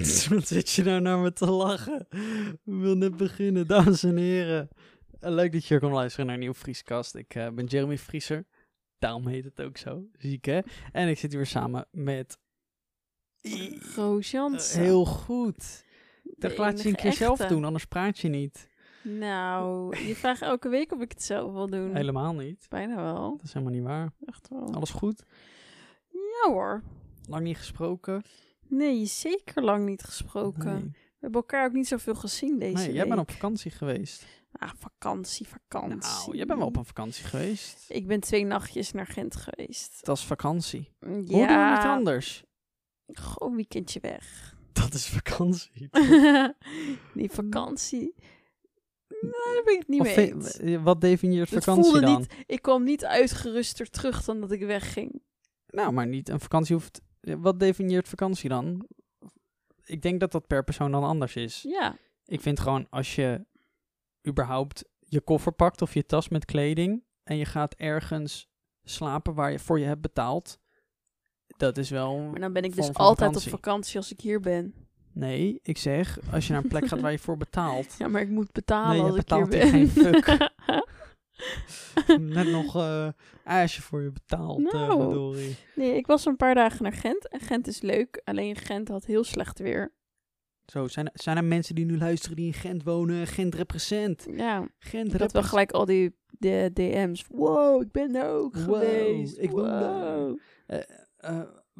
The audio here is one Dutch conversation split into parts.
Wat zit je nou naar me te lachen? We willen net beginnen, dames en heren. Eh, leuk dat je hier komt luisteren naar een nieuwe Vrieskast. Ik eh, ben Jeremy Vrieser. Daarom heet het ook zo. Ziek hè? En ik zit hier weer met... Roos Jansen. heel goed. Dat laat je een keer zelf doen, anders praat je niet. Nou, je vraagt elke week of ik het zelf wil doen. Helemaal niet. Bijna wel. Dat is helemaal niet waar. Echt wel. Alles goed? Ja hoor. Lang niet gesproken? Nee, zeker lang niet gesproken. Nee. We hebben elkaar ook niet zoveel gezien deze Nee, week. jij bent op vakantie geweest. Ah, vakantie, vakantie. Nou, jij bent wel op een vakantie geweest. Ik ben twee nachtjes naar Gent geweest. Dat is vakantie. Ja. Hoe doen we niet anders? Gewoon een weekendje weg. Dat is vakantie. Die vakantie. Nou, daar ben ik het niet Of mee eens. eh, Wat definieert Het vakantie dan? niet, ik kwam niet uitgeruster terug dan dat ik wegging. Nou, maar niet. Een vakantie hoeft... Wat definieert vakantie dan? Ik denk dat dat per persoon dan anders is. Ja, Ik vind gewoon als je überhaupt je koffer pakt of je tas met kleding en je gaat ergens slapen waar je voor je hebt betaald, dat is wel. maar dan ben ik dus altijd vakantie. op vakantie als ik hier ben. Nee, ik zeg als je naar een plek gaat waar je voor betaalt. Ja, maar ik moet betalen Nee, je als ik hier betaalt ben. geen fuck. Net nog eh ijsje voor je betaald, eh Nou. nee, ik was een paar dagen naar Gent. En Gent is leuk. Alleen Gent had heel slecht weer. Zo, zijn er, zijn er mensen die nu luisteren die in Gent wonen? Gent represent. Ja, Gent had wel gelijk al die de DM's. Wow, ik ben daar ook Wow, geweest. ik woon daar. Wow.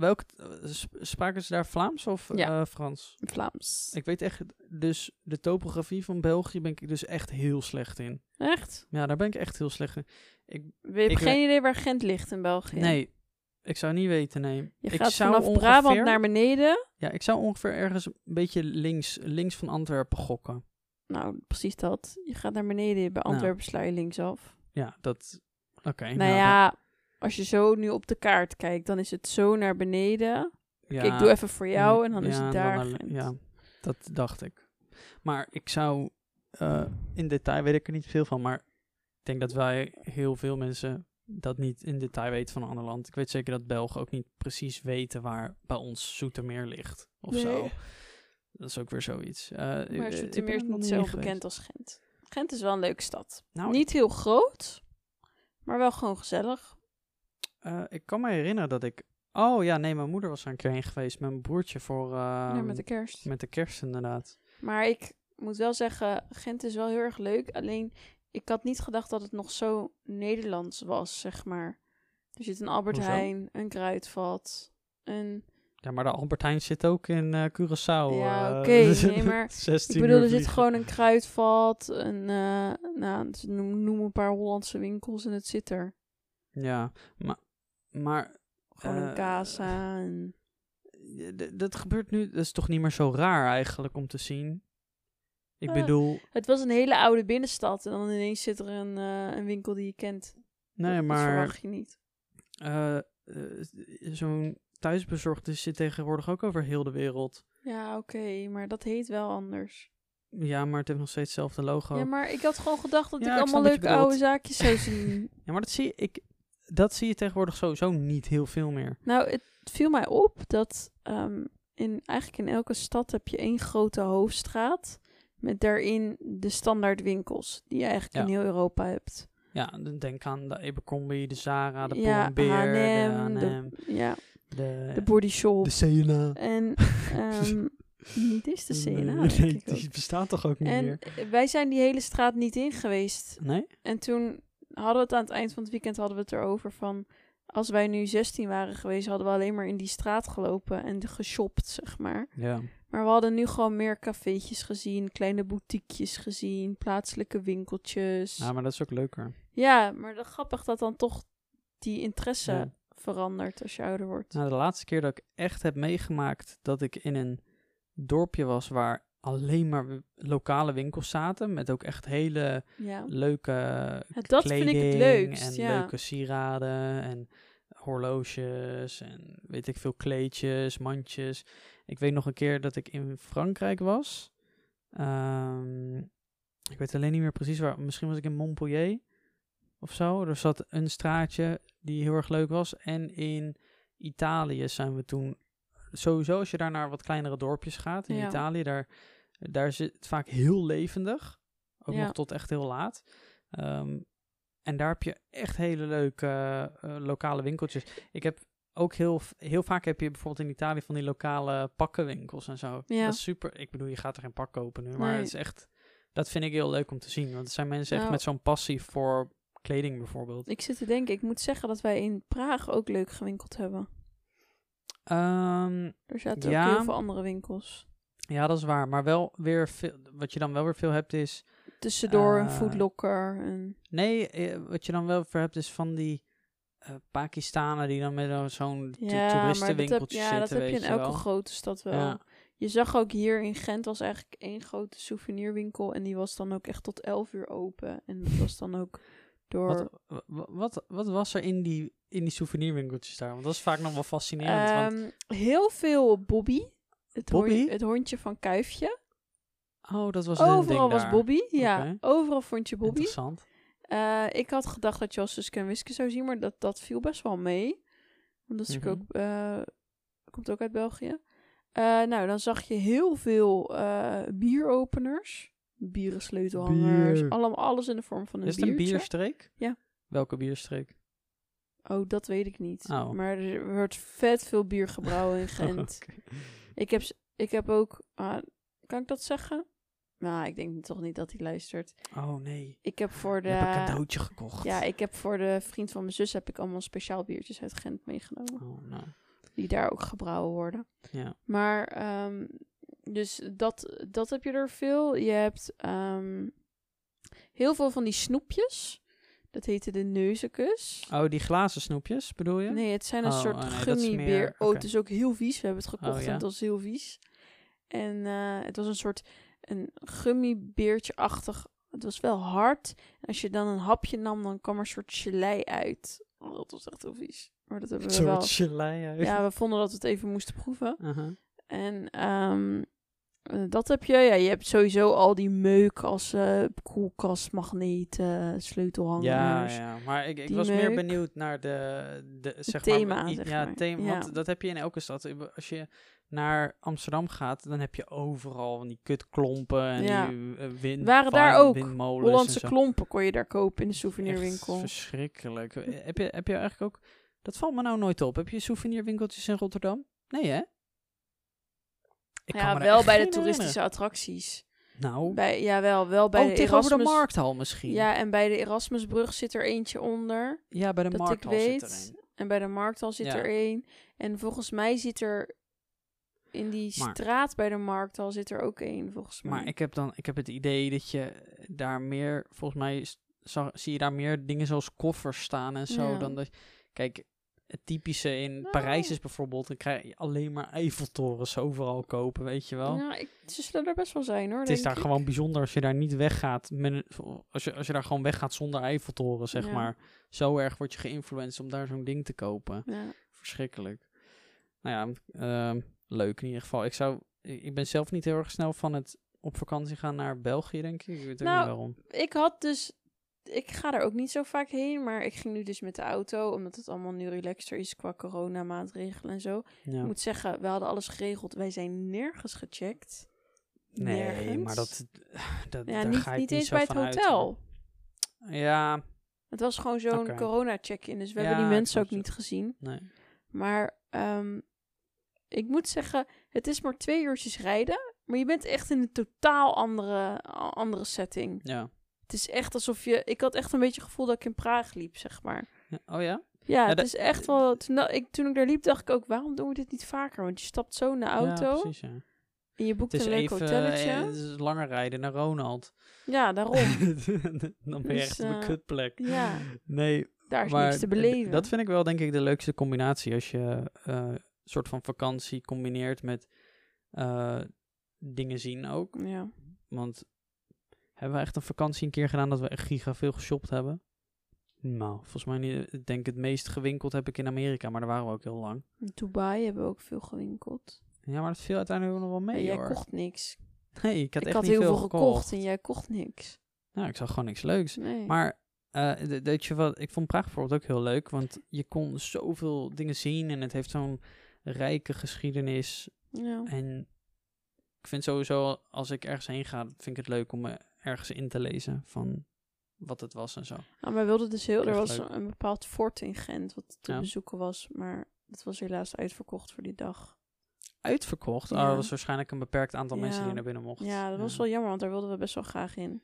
Welk, eh, sp- spraken ze daar Vlaams of Ja. eh, Frans? Vlaams. Ik weet echt, dus de topografie van België ben ik dus echt heel slecht in. Echt? Ja, daar ben ik echt heel slecht in. Ik, We hebben Ik geen idee waar Gent ligt in België. Nee, ik zou niet weten, nee. Je ik gaat zou vanaf ongeveer, Brabant naar beneden. Ja, ik zou ongeveer ergens een beetje links, links van Antwerpen gokken. Nou, precies dat. Je gaat naar beneden. Bij Nou. Antwerpen sla je linksaf. Ja, dat... Oké. nou ja, als je zo nu op de kaart kijkt, dan is het zo naar beneden. dan- ja, ik doe even voor jou en dan is het dan daar. Gent. ja, dat dacht ik. Maar ik zou... eh, in detail weet ik er niet veel van, maar ik denk dat wij heel veel mensen dat niet in detail weten van een ander land. Ik weet zeker dat Belgen ook niet precies weten waar bij ons Zoetermeer ligt. Of Nee. zo. Dat is ook weer zoiets. Eh, Maar ik Zoetermeer is niet zo bekend als Gent. Gent is wel een leuke stad. Nou, niet heel groot, maar wel gewoon gezellig. Eh, ik kan me herinneren dat ik... Oh ja, nee, mijn moeder was er een keer heen geweest mijn broertje voor... ehm, met de kerst. met de kerst inderdaad. Maar ik moet wel zeggen, Gent is wel heel erg leuk. Alleen, ik had niet gedacht dat het nog zo Nederlands was, zeg maar. Er zit een Albert Hoezo? Heijn, een kruidvat, een... Ja, maar de Albert Heijn zit ook in eh Curaçao. Ja, eh, oké, nee, maar 16 Ik bedoel, er zit gewoon een kruidvat, een, nou, noem een paar Hollandse winkels en het zit er. Ja, maar... maar Gewoon een Eh, casa en... ja, d- dat gebeurt nu... Dat is toch niet meer zo raar eigenlijk om te zien? Ik Eh, bedoel... Het was een hele oude binnenstad en dan ineens zit er een, eh, een winkel die je kent. Nee, Dat maar... verwacht je niet. eh, eh, Zo'n thuisbezorgde zit tegenwoordig ook over heel de wereld. Ja, oké, maar dat heet wel anders. Ja, maar het heeft nog steeds hetzelfde logo. Ja, maar ik had gewoon gedacht dat Ja, ik allemaal leuke oude zaakjes zou zien. Ja, maar dat zie, ik, dat zie je tegenwoordig sowieso niet heel veel meer. nou, het viel mij op dat ehm, in, eigenlijk in elke stad heb je één grote hoofdstraat. Met daarin de standaard winkels die je eigenlijk Ja. in heel Europa hebt. Ja, dan denk aan de Abercrombie, de Zara, de Ja, Pull&Bear, de H&M, de- H&M, Ja, de, de body shop. de C&A. En ehm niet is de scène. Nee, denk ik die ook. bestaat toch ook niet En meer? wij zijn die hele straat niet in geweest. Nee? En toen hadden we het aan het eind van het weekend hadden we het erover van... Als wij nu 16 waren geweest, hadden we alleen maar in die straat gelopen en geshopt, zeg maar. Ja. Maar we hadden nu gewoon meer cafeetjes gezien, kleine boutiquejes gezien, plaatselijke winkeltjes. ja, maar dat is ook leuker. Ja, maar dat grappig dat dan toch die interesse Ja. verandert als je ouder wordt. Nou, de laatste keer dat ik echt heb meegemaakt dat ik in een dorpje was waar alleen maar lokale winkels zaten, met ook echt hele Ja. leuke Ja, dat vind ik het kleding leukst, En ja. leuke sieraden en horloges en weet ik veel kleedjes, mandjes. Ik weet nog een keer dat ik in Frankrijk was. Ehm, ik weet alleen niet meer precies waar. Misschien was ik in Montpellier of zo. Er zat een straatje die heel erg leuk was. En in Italië zijn we toen sowieso als je daar naar wat kleinere dorpjes gaat in Ja. Italië, daar, daar zit het vaak heel levendig. Ook Ja. nog tot echt heel laat. Ehm, en daar heb je echt hele leuke eh, lokale winkeltjes. Ik heb ook heel, heel vaak heb je bijvoorbeeld in Italië van die lokale pakkenwinkels en zo. Ja. Dat is super. Ik bedoel, je gaat er geen pak kopen nu, maar Nee. het is echt. Dat vind ik heel leuk om te zien. Want er zijn mensen echt Nou. met zo'n passie voor kleding bijvoorbeeld. Ik zit te denken, ik moet zeggen dat wij in Praag ook leuk gewinkeld hebben. Ehm, Er zaten Ja. ook heel veel andere winkels. ja, dat is waar. Maar wel weer veel. Wat je dan wel weer veel hebt is. Tussendoor een Eh, Foodlocker. En, Nee, eh, wat je dan wel weer hebt is van die eh Pakistanen die dan met zo'n ja, toeristenwinkeltje ja, zitten, dat heb je in elke wel. grote stad wel. Ja. Je zag ook hier in Gent was eigenlijk één grote souvenirwinkel. En die was dan ook echt tot 11 uur open. En dat was dan ook door... Wat, wa- wat, wat was er in die, in die souvenirwinkeltjes daar? Want dat is vaak nog wel fascinerend. want, Ehm, heel veel Bobby. Het, Bobby? het hondje van Kuifje. oh, dat was een Overal ding was daar. Bobby. Ja, overal vond je Bobby. Interessant. Eh, ik had gedacht dat je als Suske en Wiske zou zien, maar dat, dat viel best wel mee. Want dat is Mhm. ook, eh, komt ook uit België. Eh, nou, dan zag je heel veel bieropeners. Bieren sleutelhangers. Bier. Allemaal alles in de vorm van een Is het een bierstreek? Ja. Welke bierstreek? Oh, dat weet ik niet. Oh. Maar er wordt vet veel bier gebrouwen in Gent. Ik, heb, ik heb ook... ah, kan ik dat zeggen? Nou, ik denk toch niet dat hij luistert. Oh nee. Ik heb voor de... Je hebt een cadeautje gekocht. Ja, ik heb voor de vriend van mijn zus heb ik allemaal speciaal biertjes uit Gent meegenomen. Oh, nou. Die daar ook gebrouwen worden. Ja. Maar, ehm, dus dat, dat heb je er veel. Je hebt ehm, heel veel van die snoepjes. Dat heette de neuzenkus. Oh, die glazen snoepjes bedoel je? Nee, het zijn een Oh, soort nee, gummibeer. Oh, het is ook heel vies. We hebben het gekocht Oh, ja? en het was heel vies. En eh, het was een soort een gummibeertje-achtig. Het was wel hard. En als je dan een hapje nam, dan kwam er een soort gelei uit. Oh, dat was echt heel vies. Maar dat hebben Een we wel. gelei uit. Ja, we vonden dat we het even moesten proeven. Uh-huh. En ehm, eh, dat heb je. Ja, je hebt sowieso al die meuk als eh koelkastmagneten, sleutelhangers. Ja, ja, maar ik, ik was meer benieuwd naar de, de zeg thema, maar, zeg ja, maar. thema, Ja. want dat heb je in elke stad. Als je naar Amsterdam gaat, dan heb je overal van die kutklompen en Ja. die uh, wind, Waren daar ook windmolens Hollandse klompen kon je daar kopen in de Echt souvenirwinkel. verschrikkelijk. Eh, heb, je, heb je eigenlijk ook, dat valt me nou nooit op. Heb je souvenirwinkeltjes in Rotterdam? Nee hè? Ik Ja, wel bij de toeristische attracties. Nou, Bij, ja, wel, wel bij oh, de tegenover Erasmus. de markthal misschien. Ja, en bij de Erasmusbrug zit er eentje onder. ja bij de dat ik markthal zit er een. En bij de Markthal zit Ja. er één. En volgens mij zit er in die Maar- straat bij de Markthal zit er ook één, volgens mij. Maar ik heb dan, ik heb het idee dat je daar meer, volgens mij zag, zie je daar meer dingen zoals koffers staan en zo Ja. dan dat. Kijk, het typische in Nou. Parijs is bijvoorbeeld, dan krijg je alleen maar Eiffeltorens overal kopen, weet je wel. Ja, ik, ze zullen er best wel zijn hoor. het is daar ik. gewoon bijzonder als je daar niet weggaat, met als, je, als je daar gewoon weggaat zonder Eiffeltoren, zeg Ja. maar. Zo erg word je geïnfluenced om daar zo'n ding te kopen. Ja. Verschrikkelijk. Nou ja, ehm, leuk in ieder geval. Ik zou, ik ben zelf niet heel erg snel van het op vakantie gaan naar België, denk ik. Ik weet ook Nou, niet waarom. Ik had dus... Ik ga er ook niet zo vaak heen, maar ik ging nu dus met de auto, omdat het allemaal nu relaxter is qua coronamaatregelen en zo. Ja. Ik moet zeggen, we hadden alles geregeld. Wij zijn nergens gecheckt. Nee, Nergens. maar dat, dat Ja, daar niet, ga ik niet eens zo bij het uit, hotel. Ja, Het was gewoon zo'n corona-check-in, dus we Ja, hebben die mensen ook niet gezien. nee. Maar ehm, ik moet zeggen, het is maar twee uurtjes rijden, maar je bent echt in een totaal andere, andere setting. Ja. Het is echt alsof je... Ik had echt een beetje het gevoel dat ik in Praag liep, zeg maar. Oh ja? Ja, het dat- is echt wel... Toen, ik, toen ik daar liep, dacht ik ook, waarom doen we dit niet vaker? Want je stapt zo in de auto Ja, precies, ja. en je boekt een leuk hotelletje. eh, het is langer rijden naar Ronald. ja, daarom. Dan ben je Dus, echt op een eh, kutplek. ja, Nee, daar is maar niks te beleven. dat vind ik wel denk ik de leukste combinatie. Als je eh, een soort van vakantie combineert met eh, dingen zien ook. Ja. Want hebben we echt een vakantie een keer gedaan dat we echt giga veel geshopt hebben? Nou, volgens mij niet. Ik denk het meest gewinkeld heb ik in Amerika, maar daar waren we ook heel lang. In Dubai hebben we ook veel gewinkeld. Ja, maar dat viel uiteindelijk ook nog wel mee En jij hoor. kocht niks. Nee, ik had ik echt had niet heel veel gekocht. en jij kocht niks. Nou, ik zag gewoon niks leuks. Nee. Maar eh, d- weet je wat, ik vond Praag bijvoorbeeld ook heel leuk, want je kon zoveel dingen zien en het heeft zo'n rijke geschiedenis. Ja. En ik vind sowieso, als ik ergens heen ga, vind ik het leuk om me ergens in te lezen van wat het was en zo. Nou, maar we wilden dus heel... Er was leuk. een bepaald fort in Gent wat te Ja. bezoeken was. Maar dat was helaas uitverkocht voor die dag. Uitverkocht? Oh, Ja. dat was waarschijnlijk een beperkt aantal mensen die naar binnen mochten. Ja, dat was wel jammer, want daar wilden we best wel graag in.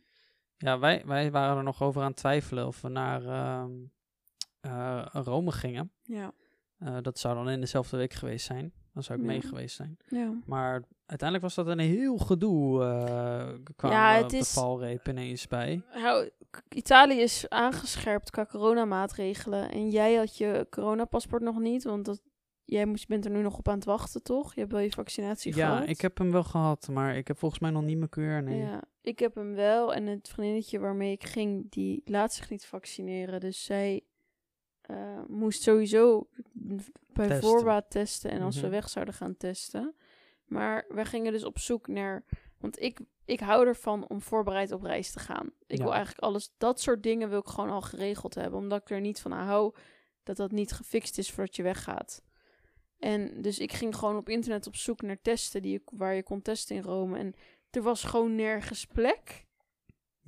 Ja, wij, wij waren er nog over aan het twijfelen of we naar ehm, eh, Rome gingen. Ja. Eh, dat zou dan in dezelfde week geweest zijn. Dan zou ik Ja. mee geweest zijn. Ja. Maar uiteindelijk was dat een heel gedoe. eh kwam Ja, ja, het de is- valreep ineens bij. Nou, Italië is aangescherpt qua coronamaatregelen. En jij had je coronapaspoort nog niet, want dat, jij moest, bent er nu nog op aan het wachten, toch? Je hebt wel je vaccinatie Ja, gehad. ik heb hem wel gehad, maar ik heb volgens mij nog niet mijn keur. Nee. Ja, ik heb hem wel. En het vriendinnetje waarmee ik ging, die laat zich niet vaccineren. Dus zij eh, moest sowieso bij Testen. voorbaat testen. En als we Mhm. weg zouden gaan testen. Maar wij gingen dus op zoek naar... Want ik, ik hou ervan om voorbereid op reis te gaan. Ik Ja. wil eigenlijk alles... Dat soort dingen wil ik gewoon al geregeld hebben. Omdat ik er niet van hou dat dat niet gefixt is voordat je weggaat. En dus ik ging gewoon op internet op zoek naar testen die je, waar je kon testen in Rome. En er was gewoon nergens plek.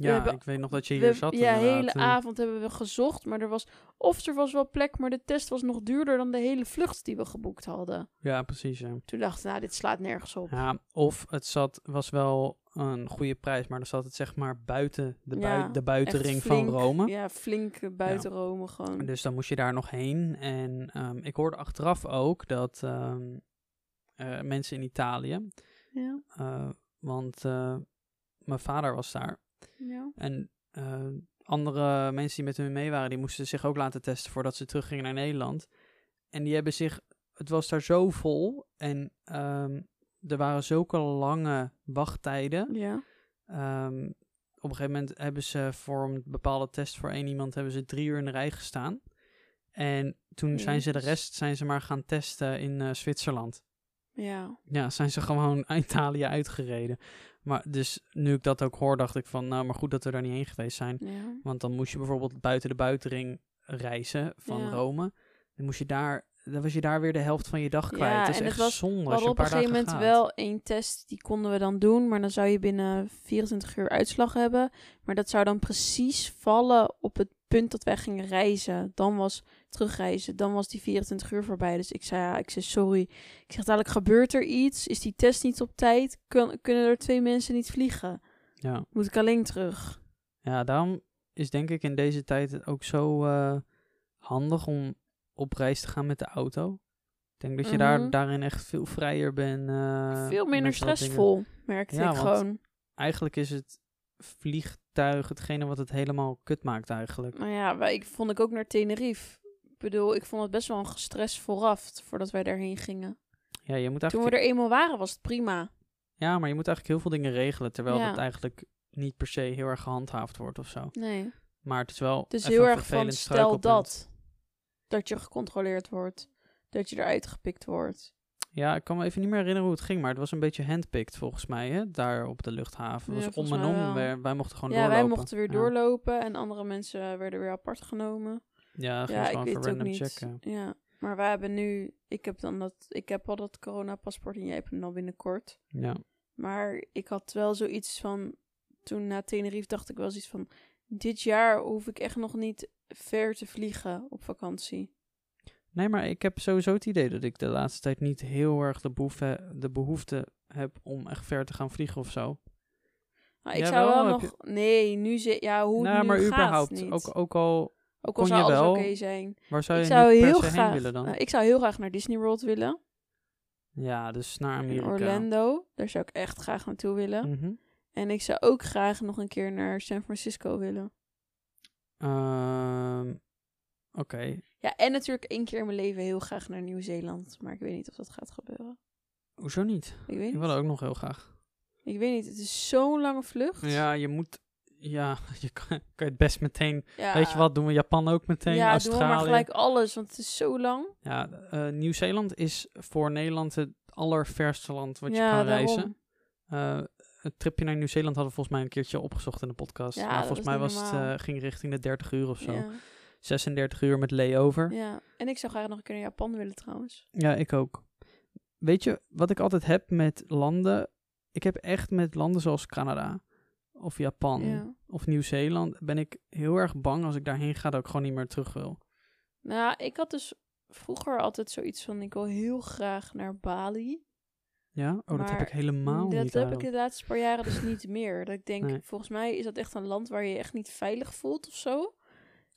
Ja, hebben- ik weet nog dat je hier zat. ja, de hele. En- avond hebben we gezocht, maar er was... Of er was wel plek, maar de test was nog duurder dan de hele vlucht die we geboekt hadden. Ja, precies. Ja. Toen dachten we, nou, dit slaat nergens op. Ja, of het zat, was wel een goede prijs, maar dan zat het zeg maar buiten de, bui- Ja, de buitenring van Rome. Ja, flink eh, buiten Rome gewoon. Dus dan moest je daar nog heen. En ehm, ik hoorde achteraf ook dat ehm, eh, mensen in Italië, Ja, eh, want eh, mijn vader was daar. Ja. En eh, andere mensen die met hun mee waren, die moesten zich ook laten testen voordat ze teruggingen naar Nederland. En die hebben zich, het was daar zo vol en ehm, er waren zulke lange wachttijden. ja. Ehm, op een gegeven moment hebben ze voor een bepaalde test voor één iemand hebben ze drie uur in de rij gestaan. En toen zijn ze de rest zijn ze maar gaan testen in eh, Zwitserland. Ja, Ja, zijn ze gewoon Italië uitgereden. Maar dus nu ik dat ook hoor, dacht ik van, nou, maar goed dat we daar niet heen geweest zijn. ja. Want dan moest je bijvoorbeeld buiten de buitenring reizen van Ja. Rome. Dan moest je daar, dan was je daar weer de helft van je dag kwijt. Ja, het is en het echt was- zonde We als je hadden een op een gegeven moment gaat. wel één test, die konden we dan doen. Maar dan zou je binnen 24 uur uitslag hebben. Maar dat zou dan precies vallen op het punt dat wij gingen reizen. Dan was terugreizen, dan was die 24 uur voorbij. Dus ik zei, ja, ik zei sorry. Ik zeg dadelijk, gebeurt er iets? Is die test niet op tijd? Kun, kunnen er twee mensen niet vliegen? Ja. Moet ik alleen terug? ja, daarom is denk ik in deze tijd het ook zo eh, handig om op reis te gaan met de auto. Ik denk dat je daar, Mhm. daarin echt veel vrijer bent. eh, Veel minder stressvol, merkte Ja, ik gewoon. Eigenlijk is het vliegtuig hetgene wat het helemaal kut maakt eigenlijk. Nou ja, wij, ik vond ik ook naar Tenerife. Ik bedoel, ik vond het best wel een gestres vooraf, voordat wij daarheen gingen. Ja, je moet Toen eigenlijk, we er eenmaal waren, was het prima. ja, maar je moet eigenlijk heel veel dingen regelen, terwijl Ja. dat eigenlijk niet per se heel erg gehandhaafd wordt of zo. Nee. Maar het is wel Het is heel erg van, stel dat, dat je gecontroleerd wordt. Dat je eruit gepikt wordt. Ja, ik kan me even niet meer herinneren hoe het ging, maar het was een beetje handpicked volgens mij, hè, daar op de luchthaven. Ja, Het was om en om, wij, wij mochten gewoon ja, doorlopen. wij mochten weer Ja. doorlopen en andere mensen werden weer apart genomen. Ja, ging ja, gewoon ook random checken. Ja, maar wij hebben nu, ik heb dan dat, ik heb al dat coronapaspoort en jij hebt hem dan binnenkort. Ja. Maar ik had wel zoiets van, toen na Tenerife dacht ik wel zoiets van, dit jaar hoef ik echt nog niet ver te vliegen op vakantie. Nee, maar ik heb sowieso het idee dat ik de laatste tijd niet heel erg de behoefte, de behoefte heb om echt ver te gaan vliegen of zo. Maar ik zou wel nog, nee, nu zit, ja, hoe nou, nu maar gaat überhaupt, niet. ook, ook al, Ook al kon zou je alles oké zijn. waar zou je ik zou nu per heel graag, heen willen dan? nou, ik zou heel graag naar Disney World willen. ja, dus naar In. Orlando. Daar zou ik echt graag naartoe willen. Mhm. En ik zou ook graag nog een keer naar San Francisco willen. Ehm, Oké. Ja, en natuurlijk één keer in mijn leven heel graag naar Nieuw-Zeeland. Maar ik weet niet of dat gaat gebeuren. Hoezo niet? Ik weet Ik wil ook nog heel graag. Ik weet niet. Het is zo'n lange vlucht. Ja, je moet... Ja, je kan, kan je het best meteen... Ja. Weet je wat, doen we Japan ook meteen, Ja, doen we Australië. maar gelijk alles, want het is zo lang. Ja, eh, Nieuw-Zeeland is voor Nederland het allerverste land wat je kan daarom. reizen. Eh, het tripje naar Nieuw-Zeeland hadden we volgens mij een keertje opgezocht in de podcast. Ja, maar volgens mij was het, eh, ging richting de 30 uur of zo. Ja, 36 uur met layover. Ja. ja. En ik zou graag nog een keer naar Japan willen trouwens. ik ook. weet je, wat ik altijd heb met landen. Ik heb echt met landen zoals Canada of Japan Ja. of Nieuw-Zeeland. Ben ik heel erg bang als ik daarheen ga dat ik gewoon niet meer terug wil. Nou, ik had dus vroeger altijd zoiets van, ik wil heel graag naar Bali. Ja? Oh, dat heb ik helemaal dat niet. heb Aaron. ik de laatste paar jaren dus niet meer. Dat ik denk, Nee. volgens mij is dat echt een land waar je je echt niet veilig voelt of zo.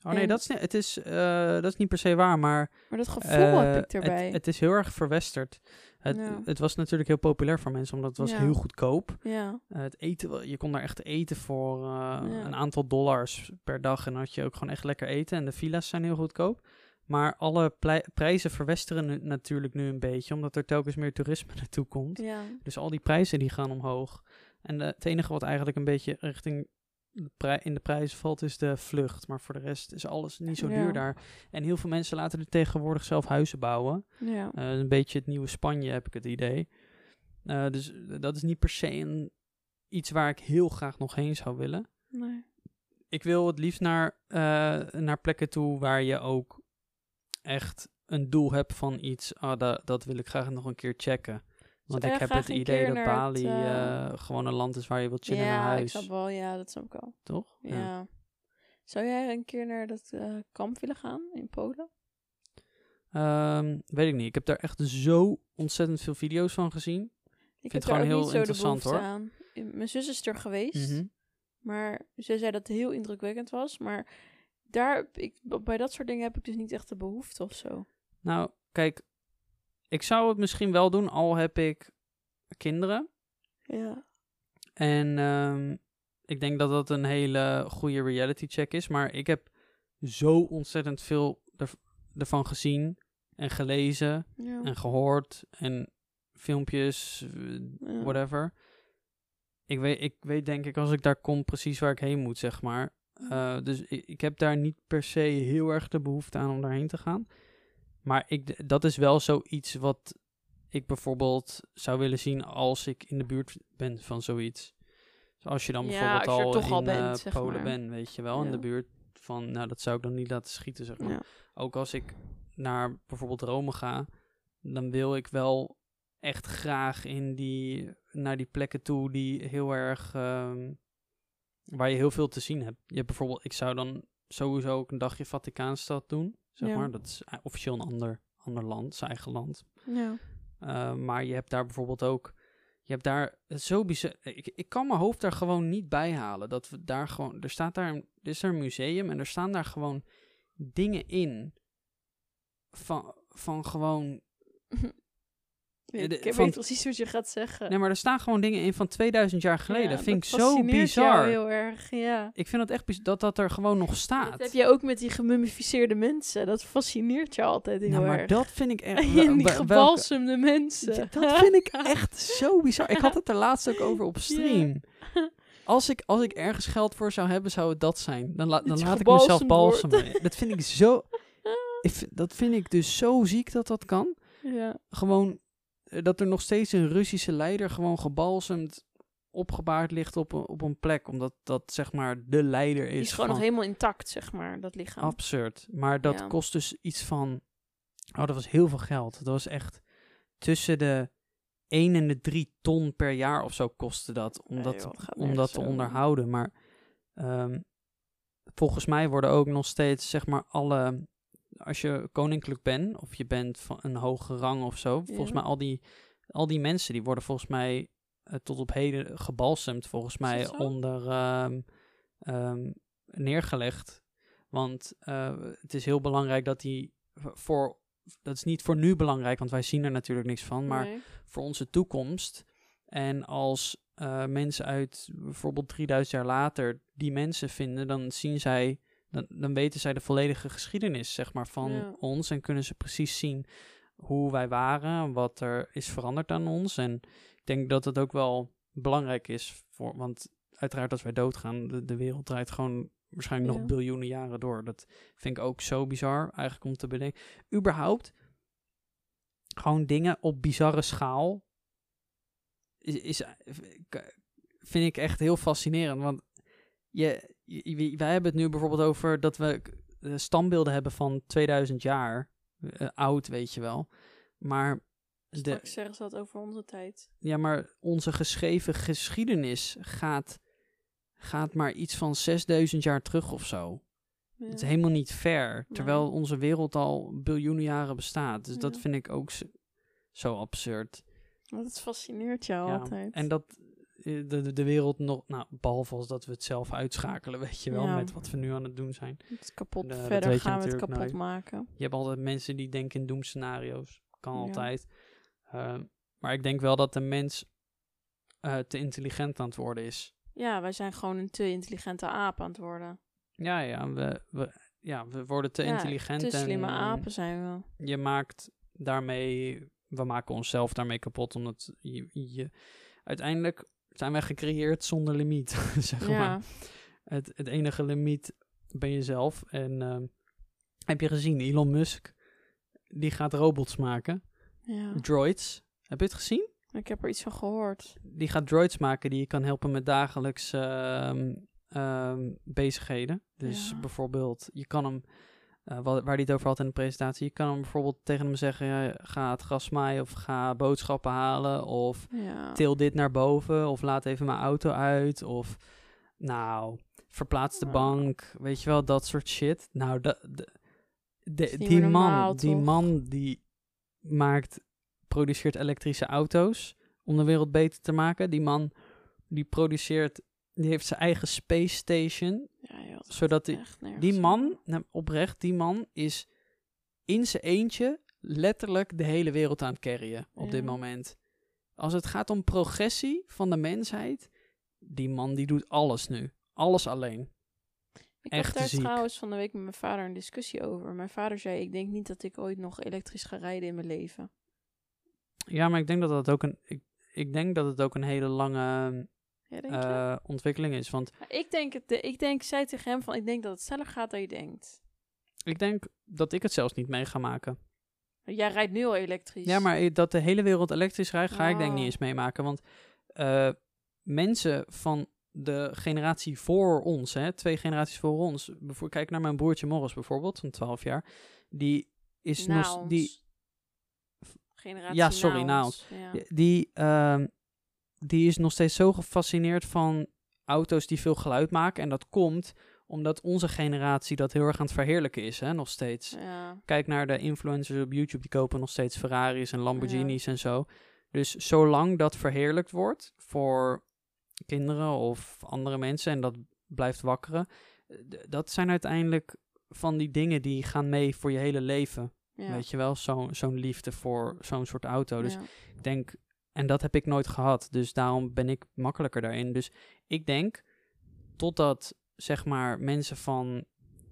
Oh nee, en- dat is, het is, eh, dat is niet per se waar, maar Maar dat gevoel eh, heb ik erbij. Het, het is heel erg verwesterd. Het, Ja. het was natuurlijk heel populair voor mensen, omdat het was Ja. heel goedkoop. ja, Eh, het eten, je kon daar echt eten voor eh, een aantal dollars per dag. En dan had je ook gewoon echt lekker eten. En de villa's zijn heel goedkoop. Maar alle prijzen verwesteren natuurlijk nu een beetje, omdat er telkens meer toerisme naartoe komt. ja. Dus al die prijzen die gaan omhoog. En eh, het enige wat eigenlijk een beetje richting de in de prijzen valt, is de vlucht. Maar voor de rest is alles niet zo Ja. duur daar. En heel veel mensen laten er tegenwoordig zelf huizen bouwen. ja. Eh, een beetje het nieuwe Spanje heb ik het idee. Eh, dus dat is niet per se een, iets waar ik heel graag nog heen zou willen. Nee. Ik wil het liefst naar, naar plekken toe waar je ook echt een doel hebt van iets. Ah, da- dat wil ik graag nog een keer checken. Want Zou ik heb het idee dat Bali het, eh, eh, gewoon een land is waar je wilt chillen naar Ja, ik huis. snap wel. Ja, dat snap ik wel. Toch? Ja. Zou jij een keer naar dat eh, kamp willen gaan in Polen? Ehm, weet ik niet. Ik heb daar echt zo ontzettend veel video's van gezien. Ik vind het gewoon heel niet zo de interessant, hoor. aan. Mijn zus is er geweest, Mhm. maar ze zei dat het heel indrukwekkend was. Maar daar, ik, bij dat soort dingen heb ik dus niet echt de behoefte of zo. Nou, kijk. Ik zou het misschien wel doen, al heb ik kinderen. Ja. En ehm, ik denk dat dat een hele goede reality check is. Maar ik heb zo ontzettend veel erv- ervan gezien en gelezen Ja. en gehoord. En filmpjes, Ja. whatever. Ik weet, ik weet denk ik als ik daar kom precies waar ik heen moet, zeg maar. Eh, dus ik, ik heb daar niet per se heel erg de behoefte aan om daarheen te gaan. Maar ik, dat is wel zoiets wat ik bijvoorbeeld zou willen zien als ik in de buurt ben van zoiets. Dus als je dan Ja, bijvoorbeeld je al toch in al eh, bent, Polen bent, weet je wel, in de buurt van, nou dat zou ik dan niet laten schieten, zeg maar. Ja. Ook als ik naar bijvoorbeeld Rome ga, dan wil ik wel echt graag in die, naar die plekken toe die heel erg, ehm, waar je heel veel te zien hebt. Je hebt bijvoorbeeld, ik zou dan sowieso ook een dagje Vaticaanstad doen, zeg Ja. maar. Dat is eh, officieel een ander, ander land, zijn eigen land. Ja. Uh, maar je hebt daar bijvoorbeeld ook. Je hebt daar zo bizar. Ik, ik kan mijn hoofd daar gewoon niet bij halen. Dat we daar gewoon. Er staat daar een, er is daar een museum en er staan daar gewoon dingen in. Van, van gewoon. Ik weet van- precies wat je gaat zeggen. Nee, maar er staan gewoon dingen in van 2000 jaar geleden. Ja, dat vind ik zo bizar. heel erg, ja. Ik vind het echt bizar dat dat er gewoon nog staat. Dat heb je ook met die gemummificeerde mensen. Dat fascineert je altijd heel nou, maar erg. dat vind ik echt. en wel- die gebalsemde mensen. Dat vind ik echt zo bizar. Ik had het er laatst ook over op stream. Als ik, als ik ergens geld voor zou hebben, zou het dat zijn. Dan, la- dan laat ik mezelf balsemen. Dat vind ik zo... Ik dat vind ik dus zo ziek dat dat kan. Ja. Gewoon dat er nog steeds een Russische leider gewoon gebalsemd opgebaard ligt op een, op een plek. Omdat dat zeg maar de leider is. Die is gewoon nog helemaal intact, zeg maar, dat lichaam. Absurd. Maar dat Ja. kost dus iets van. Oh, dat was heel veel geld. Dat was echt tussen de 1 en de 3 ton per jaar of zo kostte dat. Om Nee, dat, joh, om dat te onderhouden. Maar ehm, volgens mij worden ook nog steeds, zeg maar, alle. Als je koninklijk bent, of je bent van een hoge rang of zo. Volgens mij, al die, al die mensen die worden volgens mij eh, tot op heden gebalsemd, volgens mij, onder ehm, ehm, neergelegd. Want eh, het is heel belangrijk dat die voor. Dat is niet voor nu belangrijk, want wij zien er natuurlijk niks van. Maar Nee. voor onze toekomst. En als eh, mensen uit bijvoorbeeld 3000 jaar later die mensen vinden, dan zien zij. Dan, dan weten zij de volledige geschiedenis, zeg maar, van Ja. ons. En kunnen ze precies zien hoe wij waren, wat er is veranderd aan ons. En ik denk dat het ook wel belangrijk is voor. Want uiteraard, als wij doodgaan, de, de wereld draait gewoon waarschijnlijk Ja. nog biljoenen jaren door. Dat vind ik ook zo bizar, eigenlijk om te bedenken. Überhaupt, gewoon dingen op bizarre schaal. Is, is, k- vind ik echt heel fascinerend. Want je- wij hebben het nu bijvoorbeeld over dat we eh, standbeelden hebben van 2000 jaar. eh, oud, weet je wel. Maar de, Straks zeggen ze dat over onze tijd. ja, maar onze geschreven geschiedenis gaat, gaat maar iets van 6000 jaar terug of zo. Ja. Het is helemaal niet fair. Nee. Terwijl onze wereld al biljoenen jaren bestaat. Dus dat vind ik ook zo, absurd. Het fascineert jou Ja, altijd. En dat de, de, de wereld nog, nou, behalve als dat we het zelf uitschakelen, weet je wel, Ja. met wat we nu aan het doen zijn. het kapot, de- dat verder gaan we het kapot maken. Je hebt altijd mensen die denken in doemscenario's. Kan Ja. altijd. Ehm, maar ik denk wel dat de mens eh, te intelligent aan het worden is. Ja, wij zijn gewoon een te intelligente aap aan het worden. Ja, ja, we, we, ja, we worden te Ja, intelligent. Te slimme eh, apen zijn we. je maakt daarmee, we maken onszelf daarmee kapot, omdat je, je uiteindelijk zijn wij gecreëerd zonder limiet, zeg Ja, maar. Het, het enige limiet ben jezelf. En ehm, heb je gezien, Elon Musk, die gaat robots maken, ja. droids. Heb je het gezien? Ik heb er iets van gehoord. Die gaat droids maken die je kan helpen met dagelijks ehm, ehm, bezigheden. Dus Ja. bijvoorbeeld, je kan hem, eh, wa- waar hij het over had in de presentatie, je kan hem bijvoorbeeld tegen hem zeggen, ja, ga het gras maaien of ga boodschappen halen of Ja. til dit naar boven of laat even mijn auto uit of nou, verplaats de bank, weet je wel, dat soort shit. Nou, dat, de, de- die man, normaal, die man die maakt, produceert elektrische auto's om de wereld beter te maken. Die man die produceert, die heeft zijn eigen space station, Ja, joh, dat zodat die, die man, nou, oprecht, die man is in zijn eentje letterlijk de hele wereld aan het carryen op dit moment. Als het gaat om progressie van de mensheid, die man die doet alles nu. Alles alleen. Ik echt had daar ziek. trouwens van de week met mijn vader een discussie over. Mijn vader zei, ik denk niet dat ik ooit nog elektrisch ga rijden in mijn leven. Ja, maar ik denk dat dat ook een, ik, ik denk dat het ook een hele lange Ja, denk je? eh, ontwikkeling is. Want Maar ik denk, het, ik denk, zei tegen hem van, ik denk dat het sneller gaat dan je denkt. ik denk dat ik het zelfs niet mee ga maken. Jij rijdt nu al elektrisch. Ja, maar dat de hele wereld elektrisch rijdt, ga ik denk niet Oh. eens meemaken. Want eh, mensen van de generatie voor ons, hè, twee generaties voor ons. Bijvoorbeeld, kijk naar mijn broertje Morris bijvoorbeeld, van 12 jaar. Die is nog... Die, Generatie Ja, sorry, na ons. Ja. die, ehm, die is nog steeds zo gefascineerd van auto's die veel geluid maken. En dat komt omdat onze generatie dat heel erg aan het verheerlijken is, hè, nog steeds. Ja. Kijk naar de influencers op YouTube, die kopen nog steeds Ferraris en Lamborghinis en zo. Dus zolang dat verheerlijkt wordt voor kinderen of andere mensen en dat blijft wakkeren, dat zijn uiteindelijk van die dingen die gaan mee voor je hele leven. Ja. Weet je wel, Zo- zo'n liefde voor zo'n soort auto. Dus ik denk, en dat heb ik nooit gehad, dus daarom ben ik makkelijker daarin. Dus ik denk, totdat zeg maar mensen van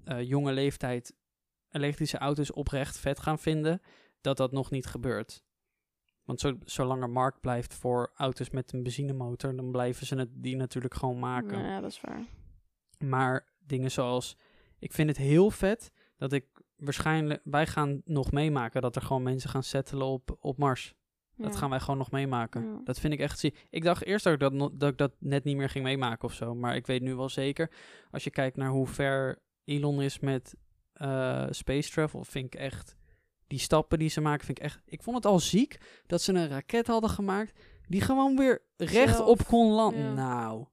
eh, jonge leeftijd elektrische auto's oprecht vet gaan vinden, dat dat nog niet gebeurt. Want zo, zolang er markt blijft voor auto's met een benzinemotor, dan blijven ze het, die natuurlijk gewoon maken. Ja, dat is waar. Maar dingen zoals, ik vind het heel vet dat ik waarschijnlijk, wij gaan nog meemaken dat er gewoon mensen gaan settelen op, op Mars. Dat gaan wij gewoon nog meemaken. Ja. Dat vind ik echt zie. Ik dacht eerst ik dat, dat ik dat net niet meer ging meemaken of zo. Maar ik weet nu wel zeker. Als je kijkt naar hoe ver Elon is met eh, space travel, vind ik echt. Die stappen die ze maken, vind ik echt. Ik vond het al ziek dat ze een raket hadden gemaakt. die gewoon weer rechtop kon landen. ja. Nou.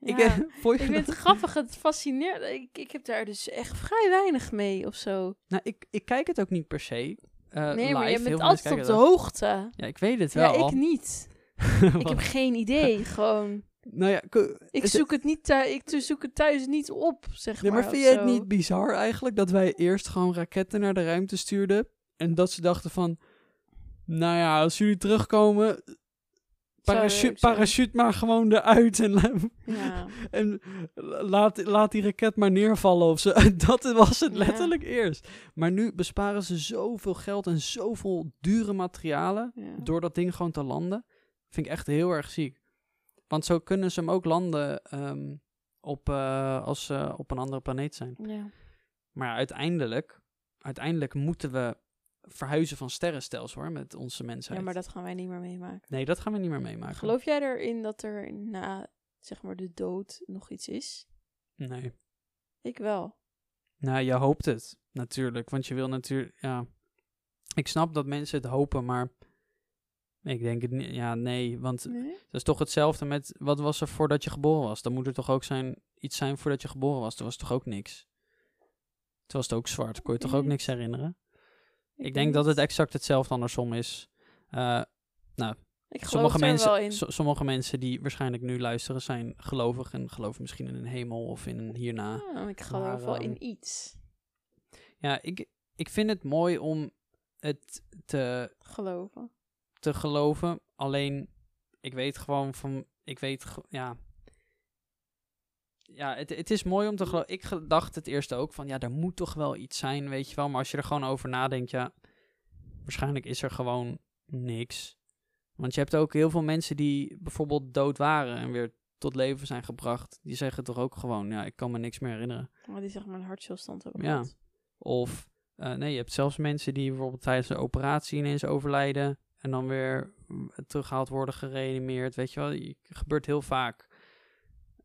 Ik, eh, Ik vind het grappig, het fascineert. Ik, ik heb daar dus echt vrij weinig mee of zo. Nou, ik, ik kijk het ook niet per se. Eh, nee, maar je live. Bent altijd op de hoogte. Ja, ik weet het Ja, wel. ik niet. Ik heb geen idee, gewoon. Nou ja, Ik zoek het, niet ik zoek het thuis niet op, zeg Nee, maar. maar vind je het niet bizar eigenlijk dat wij eerst gewoon raketten naar de ruimte stuurden en dat ze dachten van, nou ja, als jullie terugkomen, parachute, maar gewoon eruit en, Ja, en laat, laat die raket maar neervallen of zo. Dat was het Ja. letterlijk eerst. Maar nu besparen ze zoveel geld en zoveel dure materialen ja. door dat ding gewoon te landen. Vind ik echt heel erg ziek. Want zo kunnen ze hem ook landen ehm, op, eh, als ze op een andere planeet zijn. ja. Maar uiteindelijk, uiteindelijk moeten we verhuizen van sterrenstelsel hoor, met onze mensheid. ja, maar dat gaan wij niet meer meemaken. Nee, dat gaan we niet meer meemaken. Geloof jij erin dat er na, zeg maar, de dood nog iets is? Nee. Ik wel. Nou, je hoopt het natuurlijk, want je wil natuurlijk, ja. Ik snap dat mensen het hopen, maar Ik denk het niet. Ja, nee, want Nee? dat is toch hetzelfde met wat was er voordat je geboren was? Dan moet er toch ook zijn, iets zijn voordat je geboren was. Toen was toch ook niks? Toen was het ook zwart. Kon je toch ook niks herinneren? Ik, denk dat het exact hetzelfde andersom is. Eh, Ik geloof sommige, mensen, so- sommige mensen die waarschijnlijk nu luisteren zijn gelovig en geloven misschien in een hemel of in een hierna. Ik geloof Maar, wel ehm, in iets. Ja, ik, ik vind het mooi om het te, Geloven. te geloven. Alleen, ik weet gewoon van, ik weet, ja. Ja, het, het is mooi om te geloven. Ik dacht het eerst ook van, ja, er moet toch wel iets zijn, weet je wel. Maar als je er gewoon over nadenkt, ja, waarschijnlijk is er gewoon niks. Want je hebt ook heel veel mensen die bijvoorbeeld dood waren en weer tot leven zijn gebracht. Die zeggen toch ook gewoon, ja, ik kan me niks meer herinneren. Maar die zeg maar een hartstilstand hebben Ja. gehad. Of eh, nee, je hebt zelfs mensen die bijvoorbeeld tijdens een operatie ineens overlijden en dan weer teruggehaald worden, gereanimeerd. Weet je wel, het gebeurt heel vaak.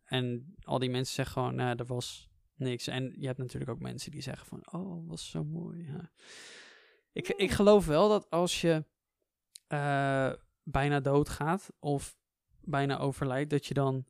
En al die mensen zeggen gewoon, nou, er was niks. En je hebt natuurlijk ook mensen die zeggen van, oh, was zo mooi. Ja. Ik, ik geloof wel dat als je eh, bijna doodgaat of bijna overlijdt, dat je dan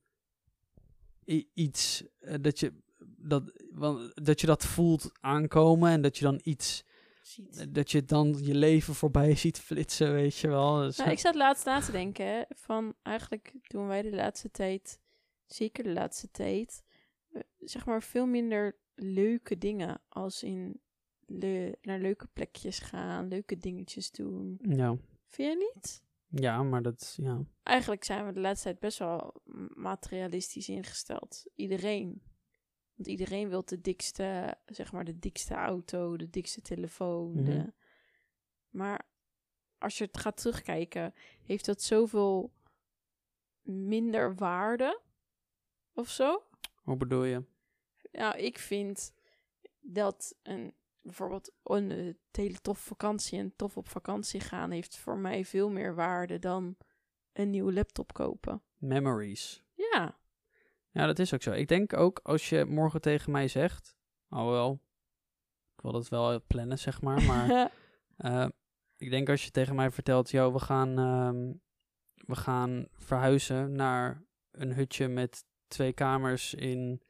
iets, eh, dat je dat, want, dat je dat voelt aankomen en dat je dan iets, Ziet. dat je dan je leven voorbij ziet flitsen, weet je wel. Dus, Nou, ik zat laatst na te denken, van eigenlijk doen wij de laatste tijd, zeker de laatste tijd, eh, zeg maar veel minder leuke dingen als in le naar leuke plekjes gaan, leuke dingetjes doen. ja. Vind je niet? ja, maar dat, ja. Eigenlijk zijn we de laatste tijd best wel materialistisch ingesteld. Iedereen. Want iedereen wil de dikste, zeg maar, de dikste auto, de dikste telefoon. Mhm. de... Maar als je het gaat terugkijken, heeft dat zoveel minder waarde of zo? Hoe bedoel je? Nou, ik vind dat een bijvoorbeeld een eh, hele tof vakantie en tof op vakantie gaan heeft voor mij veel meer waarde dan een nieuwe laptop kopen. Memories. Ja, Ja, dat is ook zo. Ik denk ook als je morgen tegen mij zegt, oh wel, ik wil dat wel plannen, zeg maar, maar eh, ik denk als je tegen mij vertelt, yo, we gaan, ehm, we gaan verhuizen naar een hutje met twee kamers in,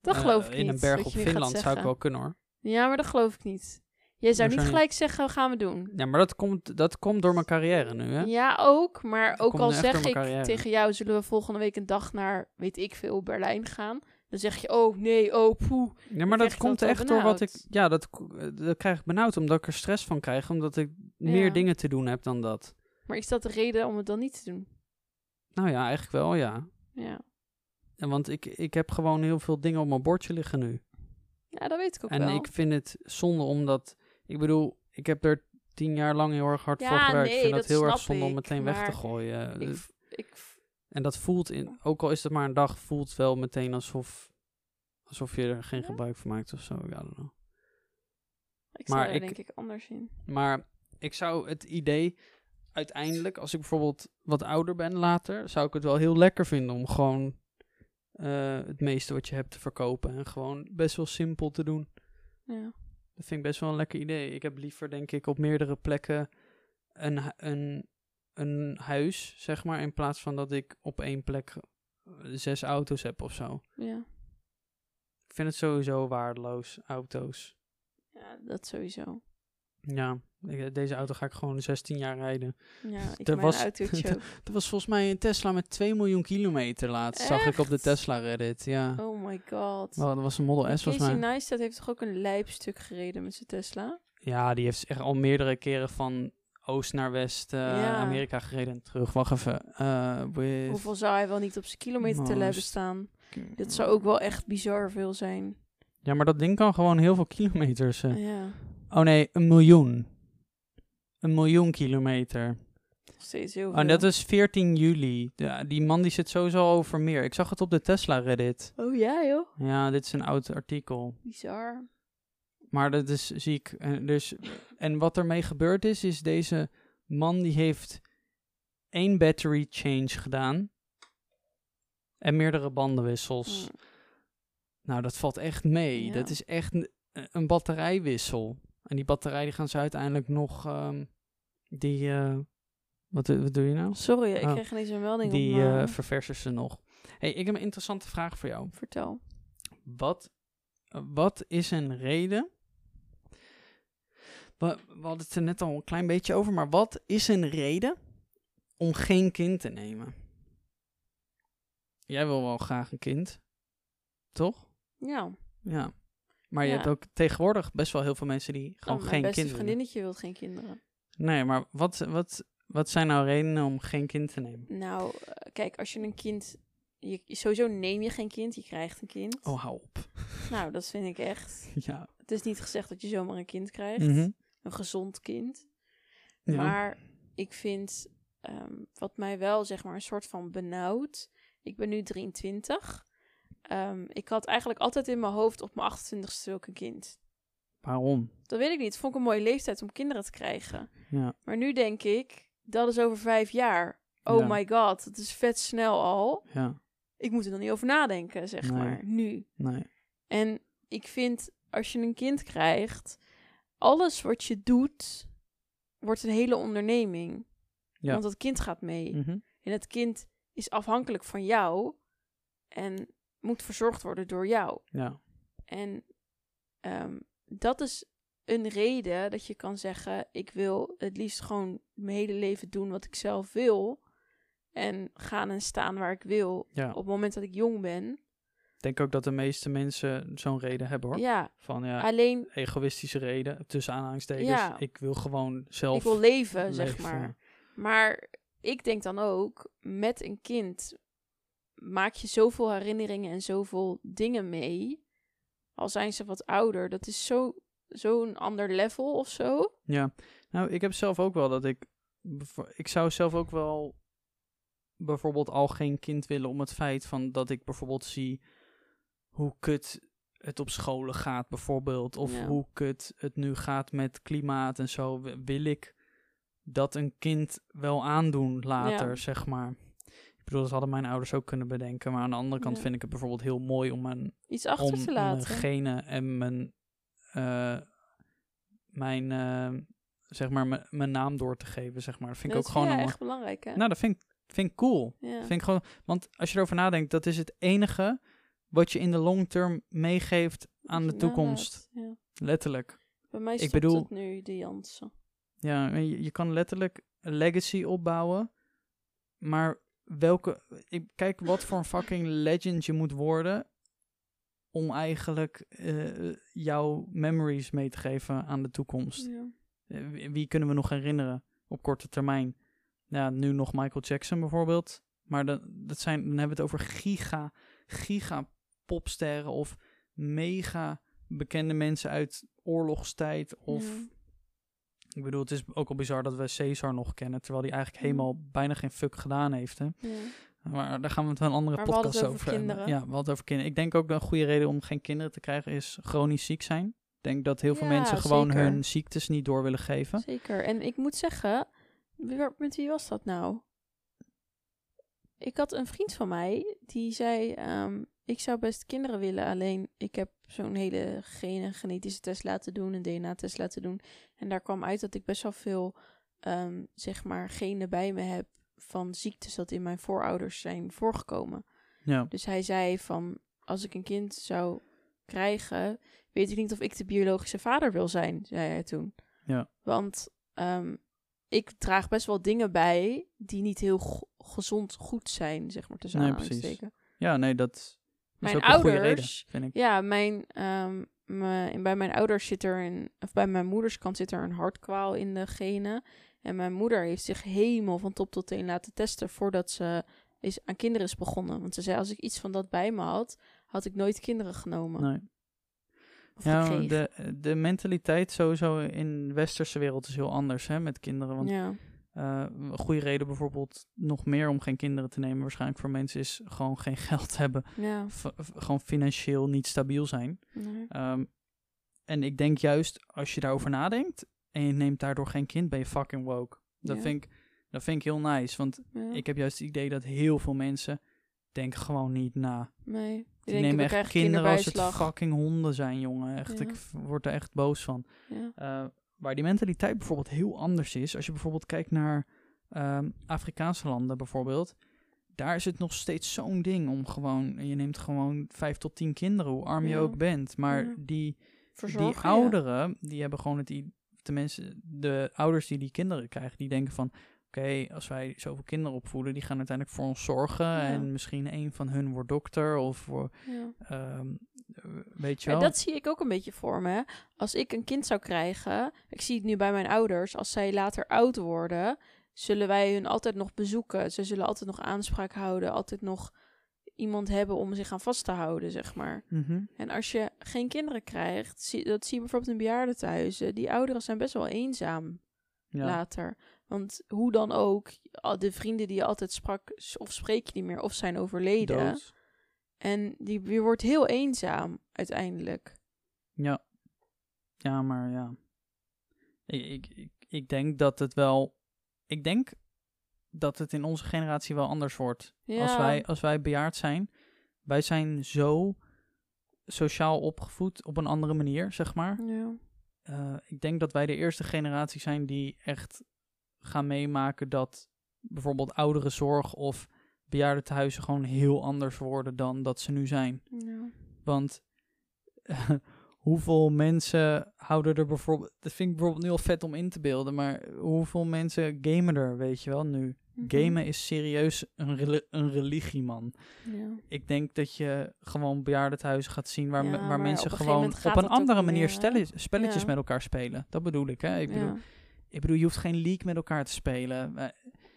dat eh, geloof ik in niet. een berg op Finland. Zou ik wel kunnen hoor. Ja, maar dat geloof ik niet. Jij zou niet gelijk zeggen, gaan we doen. Ja, maar dat komt, dat komt door mijn carrière nu, hè? Ja, ook. Maar Dat ook al zeg ik tegen jou, zullen we volgende week een dag naar, weet ik veel, Berlijn gaan. Dan zeg je, oh nee, oh poeh. Ja, maar dat komt echt door wat ik... Ja, dat, dat krijg ik benauwd omdat ik er stress van krijg. Omdat ik meer dingen te doen heb dan dat. Maar is dat de reden om het dan niet te doen? Nou ja, eigenlijk wel, ja. Ja, Want ik, ik heb gewoon heel veel dingen op mijn bordje liggen nu. ja dat weet ik ook En wel. ik vind het zonde omdat... Ik bedoel, ik heb er tien jaar lang heel erg hard Ja, voor gewerkt. nee, ik vind dat dat heel erg zonde om ik, meteen weg te gooien. ik, Eh, ik, En dat voelt, in, ook al is het maar een dag, voelt wel meteen alsof, alsof je er geen Ja? gebruik van maakt of zo. I don't know. ik Maar sta er ik- denk ik anders in. Maar ik zou het idee uiteindelijk, als ik bijvoorbeeld wat ouder ben later, zou ik het wel heel lekker vinden om gewoon eh, het meeste wat je hebt te verkopen en gewoon best wel simpel te doen. Ja. Dat vind ik best wel een lekker idee. Ik heb liever, denk ik, op meerdere plekken een, een, een huis, zeg maar, in plaats van dat ik op één plek eh, zes auto's heb of zo. Ja. Ik vind het sowieso waardeloos, auto's. ja, dat sowieso. Ja, ik- deze auto ga ik gewoon 16 jaar rijden. Ja, ik Er was-. Er was volgens mij een Tesla met 2 miljoen kilometer laatst. Zag ik op de? Tesla Reddit, ja. Oh my god. Wel, dat was een Model S volgens Casey mij. Neistat heeft toch ook een lijpstuk gereden met zijn Tesla? Ja, die heeft echt al meerdere keren van oost naar west eh, Ja. Amerika gereden en terug. Wacht even. eh with Hoeveel zou hij wel niet op zijn kilometer te hebben staan? Dit zou ook wel echt bizar veel zijn. Ja, maar dat ding kan gewoon heel veel kilometers. eh. Ja, Oh nee, een miljoen. Een miljoen kilometer. steeds heel Oh, veel. en dat is 14 juli. Ja, die man die zit sowieso over meer. Ik zag het op de Tesla Reddit. Oh ja joh, Ja, dit is een oud artikel. bizar. Maar dat is ziek. En, dus, en wat ermee gebeurd is, is deze man die heeft één battery change gedaan. En meerdere bandenwissels. Mm. Nou, dat valt echt mee. Ja. Dat is echt een, een batterijwissel. En die batterij die gaan ze uiteindelijk nog... ehm, die, eh, Wat, wat doe je nou? Sorry, ik Oh. kreeg ineens een melding Die op eh verversen ze nog. hey, ik heb een interessante vraag voor jou. Vertel. Wat, wat is een reden? We, we hadden het er net al een klein beetje over, maar wat is een reden om geen kind te nemen? Jij wil wel graag een kind, toch? Ja, Ja. Maar je Ja. hebt ook tegenwoordig best wel heel veel mensen die gewoon oh, geen beste kind willen. vriendinnetje wil geen kinderen. Nee, maar wat, wat, wat zijn nou redenen om geen kind te nemen? Nou, eh, kijk, als je een kind... Je, sowieso neem je geen kind, je krijgt een kind. Oh, hou op. Nou, dat vind ik echt. Ja. Het is niet gezegd dat je zomaar een kind krijgt. Mhm. Een gezond kind. ja. Maar ik vind ehm, wat mij wel zeg maar een soort van benauwd. Ik ben nu 23. Ehm, ik had eigenlijk altijd in mijn hoofd op mijn 28ste ook een kind. Waarom? Dat weet ik niet. Vond ik een mooie leeftijd om kinderen te krijgen. Ja. Maar nu denk ik, dat is over vijf jaar. Oh Ja. my god, het is vet snel al. Ja. Ik moet er dan niet over nadenken, zeg Nee. maar, nu. Nee. En ik vind, als je een kind krijgt, alles wat je doet, wordt een hele onderneming. Ja. Want dat kind gaat mee. Mhm. En het kind is afhankelijk van jou en moet verzorgd worden door jou. Ja. En ehm, dat is een reden dat je kan zeggen: ik wil het liefst gewoon mijn hele leven doen wat ik zelf wil. En gaan en staan waar ik wil Ja. op het moment dat ik jong ben. Ik denk ook dat de meeste mensen zo'n reden hebben hoor. Ja, Van ja, alleen egoïstische reden, tussen aanhalingstekens. Ja. Ik wil gewoon zelf ik wil leven, zeg maar. Maar ik denk dan ook, met een kind maak je zoveel herinneringen en zoveel dingen mee. Al zijn ze wat ouder. Dat is zo- zo'n ander level of zo. Ja, nou, ik heb zelf ook wel dat ik. Ik zou zelf ook wel bijvoorbeeld al geen kind willen om het feit van dat ik bijvoorbeeld zie hoe kut het op scholen gaat, bijvoorbeeld. Of Ja. hoe kut het nu gaat met klimaat en zo. Wil ik dat een kind wel aandoen later, Ja. zeg maar. Ik bedoel, dat hadden mijn ouders ook kunnen bedenken. Maar aan de andere kant Ja. vind ik het bijvoorbeeld heel mooi om mijn Iets achter om te mijn laten. genen en mijn, eh, mijn eh, zeg maar, mijn- mijn naam door te geven, zeg maar. Dat vind ik ook gewoon ja, een- echt belangrijk, hè? Nou, dat vind ik, vind ik cool. ja. Vind ik gewoon, want als je erover nadenkt, dat is het enige wat je in de long term meegeeft aan de toekomst. Ja. Letterlijk. Bij mij Ik stopt bedoel- het nu, de Jansen. Ja, je, je kan letterlijk een legacy opbouwen, maar welke, ik, kijk wat voor een fucking legend je moet worden om eigenlijk eh, jouw memories mee te geven aan de toekomst. Ja. Eh, wie, kunnen we nog herinneren op korte termijn? Ja, nu nog Michael Jackson bijvoorbeeld. Maar dat, dat zijn, dan hebben we het over giga, giga popsterren of mega bekende mensen uit oorlogstijd. Of, Ja. Ik bedoel, het is ook al bizar dat we Caesar nog kennen, terwijl hij eigenlijk Ja. helemaal bijna geen fuck gedaan heeft. Hè? Ja. Maar daar gaan we het wel een andere Maar podcast over over hebben. kinderen. Ja, we hadden het over kinderen. Ik denk ook dat een goede reden om geen kinderen te krijgen is chronisch ziek zijn. Ik denk dat heel veel Ja, mensen gewoon zeker. hun ziektes niet door willen geven. Zeker. En ik moet zeggen, met wie was dat nou? Ik had een vriend van mij die zei: ehm, Ik zou best kinderen willen, alleen ik heb zo'n hele gene genetische test laten doen, een DNA-test laten doen. En daar kwam uit dat ik best wel veel, ehm, zeg maar, genen bij me heb van ziektes dat in mijn voorouders zijn voorgekomen. Ja, Dus hij zei van, als ik een kind zou krijgen, weet ik niet of ik de biologische vader wil zijn, zei hij toen. Ja. Want ehm, ik draag best wel dingen bij die niet heel gezond goed zijn, zeg maar, tussen Nee, aanhalingstekens. ja nee, dat Mijn reden, ouders, vind ik. ja, mijn, ehm, bij mijn ouders zit er een, of bij mijn moeders kant zit er een hartkwaal in de genen. En mijn moeder heeft zich helemaal van top tot teen laten testen voordat ze is, aan kinderen is begonnen. Want ze zei, als ik iets van dat bij me had, had ik nooit kinderen genomen. Nee. Of Ja, gekregen. de, de mentaliteit sowieso in de westerse wereld is heel anders hè, met kinderen. Want ja. Eh, een goede reden bijvoorbeeld nog meer om geen kinderen te nemen, waarschijnlijk voor mensen, is gewoon geen geld hebben. Ja. Gewoon financieel niet stabiel zijn. Nee. Ehm, en ik denk juist, als je daarover nadenkt en je neemt daardoor geen kind, ben je fucking woke. Dat, Ja. vind, ik, dat vind ik heel nice, want Ja. ik heb juist het idee dat heel veel mensen denken gewoon niet na. nee. Die, Die denken, nemen we echt kinderen als het fucking honden zijn, jongen. Echt, ik word er echt boos van. Ja. Eh, waar die mentaliteit bijvoorbeeld heel anders is. Als je bijvoorbeeld kijkt naar ehm, Afrikaanse landen bijvoorbeeld, daar is het nog steeds zo'n ding om gewoon, je neemt gewoon vijf tot tien kinderen, hoe arm je Ja. ook bent. Maar Ja. die, Verzorgen die ouderen, die hebben gewoon het, i- tenminste de ouders die die kinderen krijgen, die denken van, oké, als wij zoveel kinderen opvoeden, die gaan uiteindelijk voor ons zorgen en misschien een van hun wordt dokter of voor, Ja. ehm, eh, weet je Ja, wel. dat zie ik ook een beetje voor me. Als ik een kind zou krijgen, ik zie het nu bij mijn ouders, als zij later oud worden, zullen wij hun altijd nog bezoeken. Ze zullen altijd nog aanspraak houden, altijd nog iemand hebben om zich aan vast te houden, zeg maar. Mhm. En als je geen kinderen krijgt, zie, dat zie je bijvoorbeeld in bejaardentehuizen, die ouderen zijn best wel eenzaam Ja. later. Want hoe dan ook, de vrienden die je altijd sprak, of spreek je niet meer, of zijn overleden. Dood. En die, je wordt heel eenzaam uiteindelijk. Ja. Ja, maar ja. Ik, ik, ik, ik denk dat het wel. Ik denk dat het in onze generatie wel anders wordt. Ja. Als, wij, als wij bejaard zijn. Wij zijn zo sociaal opgevoed op een andere manier, zeg maar. Ja. Eh, ik denk dat wij de eerste generatie zijn die echt gaan meemaken dat bijvoorbeeld ouderenzorg of bejaardentehuizen gewoon heel anders worden dan dat ze nu zijn. Ja. Want hoeveel mensen houden er bijvoorbeeld... Dat vind ik bijvoorbeeld nu al vet om in te beelden, maar hoeveel mensen gamen er, weet je wel, nu? Mhm. Gamen is serieus een, een religie, man. Ja. Ik denk dat je gewoon bejaardentehuizen gaat zien waar, Ja, me- waar mensen gewoon op een andere manier spelletjes met elkaar spelen. Dat bedoel ik, hè? Ik bedoel, Ja. Ik bedoel, je hoeft geen league met elkaar te spelen. Eh,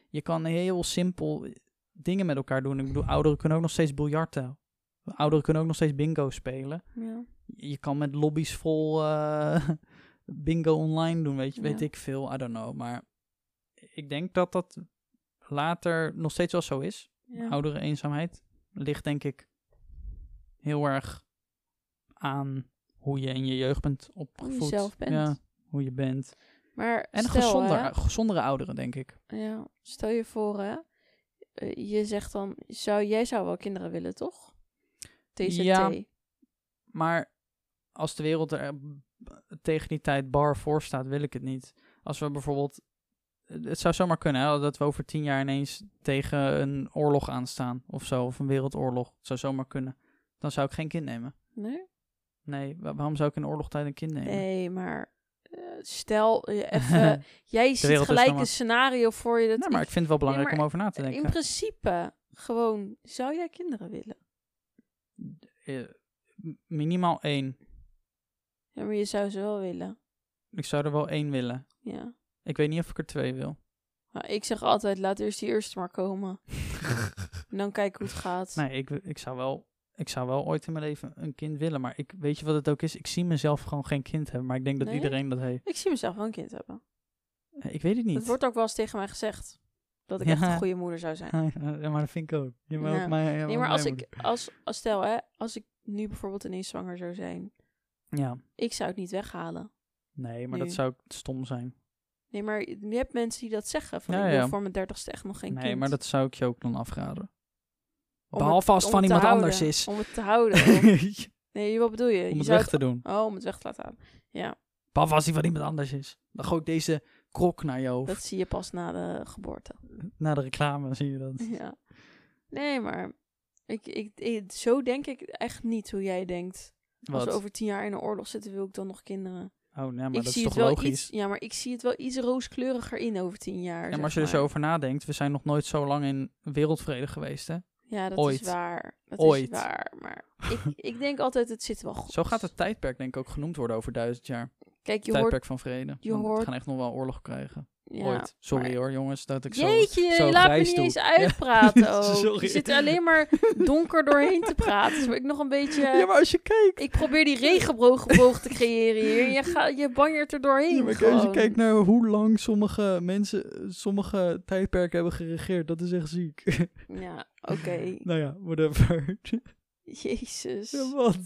Je kan heel simpel dingen met elkaar doen. Ik bedoel, ouderen kunnen ook nog steeds biljarten. Ouderen kunnen ook nog steeds bingo spelen. Ja. Je kan met lobby's vol eh, bingo online doen, weet, je, weet ik veel. I don't know. Maar ik denk dat dat later nog steeds wel zo is. Ja. Oudere eenzaamheid ligt denk ik heel erg aan hoe je in je jeugd bent opgevoed. zelf bent. Ja, hoe je bent. Maar En stel, gezonder, hè, gezondere ouderen, denk ik. ja, stel je voor, hè, eh, je zegt dan, zou, jij zou wel kinderen willen, toch? TZT. Ja. Maar als de wereld er eh, tegen die tijd bar voor staat, wil ik het niet. Als we bijvoorbeeld... Het zou zomaar kunnen, hè, dat we over tien jaar ineens tegen een oorlog aanstaan of zo. Of een wereldoorlog. Het zou zomaar kunnen. Dan zou ik geen kind nemen. Nee? Nee, wa- waarom zou ik in oorlogtijd een kind nemen? Nee, maar eh, stel je even, jij ziet gelijk een scenario voor je. Dat Nee, maar ik vind het wel belangrijk maar om over na te in denken. principe, gewoon, zou jij kinderen willen? Eh, minimaal één. Ja, maar je zou ze wel willen. Ik zou er wel één willen. Ja. Ik weet niet of ik er twee wil. Nou, ik zeg altijd, laat eerst die eerste maar komen. En dan kijken hoe het gaat. Nee, ik, ik, zou wel, ik zou wel ooit in mijn leven een kind willen. Maar ik, weet je wat het ook is? Ik zie mezelf gewoon geen kind hebben. Maar ik denk dat Nee? iedereen dat heeft. Ik zie mezelf wel een kind hebben. Ik weet het niet. Het wordt ook wel eens tegen mij gezegd. Dat ik Ja. echt een goede moeder zou zijn. ja, maar dat vind ik ook. Je Ja. ook Nee, maar als moeder. ik, als, als stel hè, als ik nu bijvoorbeeld ineens zwanger zou zijn. Ja, Ik zou het niet weghalen. nee, maar Nu. dat zou stom zijn. Nee, maar je hebt mensen die dat zeggen. Van Ja, ik wil voor mijn dertigste echt nog geen nee, kind. maar dat zou ik je ook dan afraden. Om Behalve als het om van iemand houden. anders is. Om het te houden. Of- nee, wat bedoel je? Om je het zou weg te doen. Oh, om het weg te laten. Ja, Behalve als die van iemand anders is. Dan gooi ik deze krok naar je hoofd. dat zie je pas na de geboorte. Na de reclame zie je dat. Ja. Nee, maar ik, ik, ik- zo denk ik echt niet hoe jij denkt. Als we over tien jaar in een oorlog zitten, wil ik dan nog kinderen. Oh, nee, maar ik dat is zie toch het wel logisch? iets. Ja, maar ik zie het wel iets rooskleuriger in over tien jaar. Ja, maar als je er zo over nadenkt, we zijn nog nooit zo lang in wereldvrede geweest, hè? Ja, dat Ooit. is waar. Dat Ooit. is waar. Maar ik, ik denk altijd, het zit wel goed. Zo gaat het tijdperk denk ik ook genoemd worden over duizend jaar. Kijk, je hoort... tijdperk van vrede. je hoort- We gaan echt nog wel oorlog krijgen. Ja, Ooit. Sorry maar- hoor, jongens, dat ik zo... Jeetje, zo je laat me niet eens uitpraten Ja, ook. sorry. Je zit er alleen maar donker doorheen te praten. Dus ik nog een beetje... Ja, maar als je kijkt... Ik probeer die regenboog te creëren hier. Je, gaat, je banjert er doorheen Ja, maar als je kijkt naar hoe lang sommige mensen, sommige tijdperken hebben geregeerd, dat is echt ziek. Ja, oké. nou ja, whatever. Jezus. ja, wat?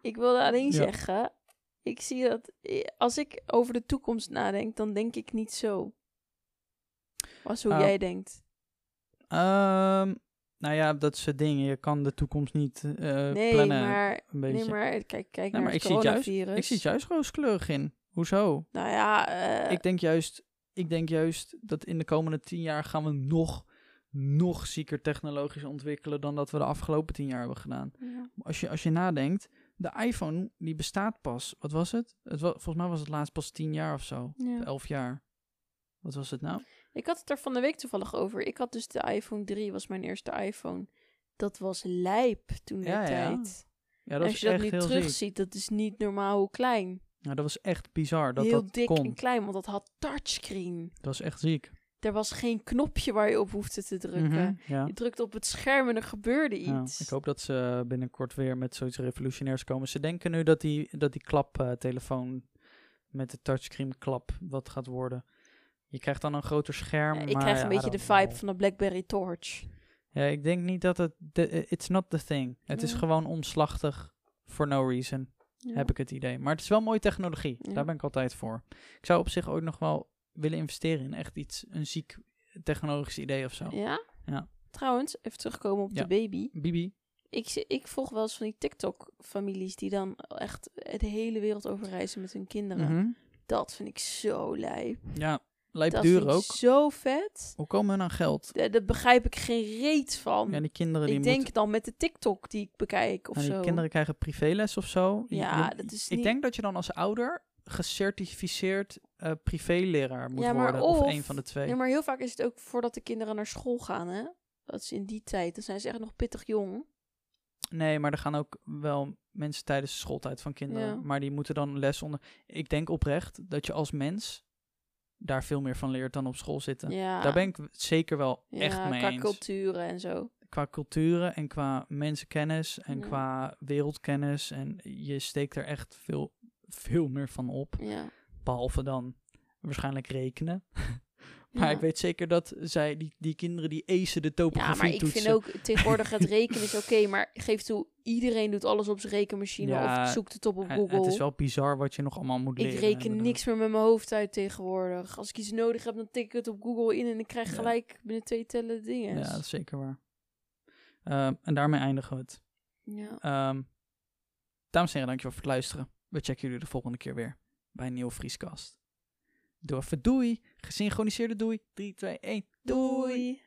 Ik wilde alleen zeggen... Ik zie dat... Als ik over de toekomst nadenk, dan denk ik niet zo. Als hoe Ah. jij denkt. Ehm, nou ja, dat is het ding. Je kan de toekomst niet eh, Nee, plannen. maar... een beetje. Nee, maar kijk, kijk naar maar het ik zie het juist- coronavirus. Ik zie het juist rooskleurig in. Hoezo? Nou ja, eh, ik denk juist, ik denk juist dat in de komende tien jaar gaan we nog, nog zieker technologisch ontwikkelen dan dat we de afgelopen tien jaar hebben gedaan. Ja. Als je, als je nadenkt, de iPhone die bestaat pas, wat was het? het volgens mij was het laatst pas tien jaar of zo, Ja. elf jaar. Wat was het nou? Ik had het er van de week toevallig over. Ik had dus de iPhone 3, was mijn eerste iPhone. Dat was lijp toen de Ja, ja. tijd. Ja, dat als je dat nu terugziet, dat is niet normaal hoe klein. Ja, dat was echt bizar dat Heel dat dik kon. en klein, want dat had touchscreen. Dat was echt ziek. Er was geen knopje waar je op hoefde te drukken. Mhm, ja. Je drukte op het scherm en er gebeurde Ja, iets. ik hoop dat ze binnenkort weer met zoiets revolutionairs komen. Ze denken nu dat die, dat die klaptelefoon met de touchscreen klap wat gaat worden. Je krijgt dan een groter scherm. Ja, ik maar krijg ja, een beetje de vibe know. van de BlackBerry Torch. Ja, ik denk niet dat het... De, it's not the thing. Het is Ja. gewoon omslachtig for no reason, Ja. heb ik het idee. Maar het is wel mooie technologie. Ja. Daar ben ik altijd voor. Ik zou op zich ook nog wel willen investeren in echt iets, een ziek technologisch idee of zo. Ja? Ja. Trouwens, even terugkomen op Ja. de baby. Bibi? Ik, zie- ik volg wel eens van die TikTok-families die dan echt de hele wereld over reizen met hun kinderen. Mhm. Dat vind ik zo lijp. Ja, Dat duur vind ik ook. zo vet. Hoe komen hun aan geld? Daar begrijp ik geen reet van. Ja, die kinderen die ik moeten... denk dan met de TikTok die ik bekijk of die zo. kinderen krijgen privéles of zo. Ja, je- dat is Ik niet- denk dat je dan als ouder gecertificeerd eh privéleraar moet Ja, worden. Of, of- een van de twee. Nee, maar heel vaak is het ook voordat de kinderen naar school gaan, hè? Dat is in die tijd. Dan zijn ze echt nog pittig jong. Nee, maar er gaan ook wel mensen tijdens de schooltijd van kinderen. Ja. Maar die moeten dan les onder... Ik denk oprecht dat je als mens daar veel meer van leert dan op school zitten. Ja. Daar ben ik zeker wel ja, echt mee qua eens. culturen en zo. Qua culturen en qua mensenkennis en Ja. qua wereldkennis. En je steekt er echt veel, veel meer van op. Ja. Behalve dan waarschijnlijk rekenen. maar Ja. ik weet zeker dat zij, die, die kinderen die acen de topografie Ja, maar ik toetsen. vind ook tegenwoordig het rekenen is oké, maar geef toe, iedereen doet alles op zijn rekenmachine Ja, of zoekt het op op Google. Het is wel bizar wat je nog allemaal moet ik leren. reken inderdaad. niks meer met mijn hoofd uit tegenwoordig. Als ik iets nodig heb, dan tik ik het op Google in en ik krijg Ja. gelijk binnen twee tellen dingen. Ja, dat is zeker waar. Ehm, en daarmee eindigen we het. Ja. Ehm, dames en heren, dankjewel voor het luisteren. We checken jullie de volgende keer weer bij een nieuwe Vrieskast. Doe even doei. Gesynchroniseerde doei. 3, 2, 1. Doei. Doei.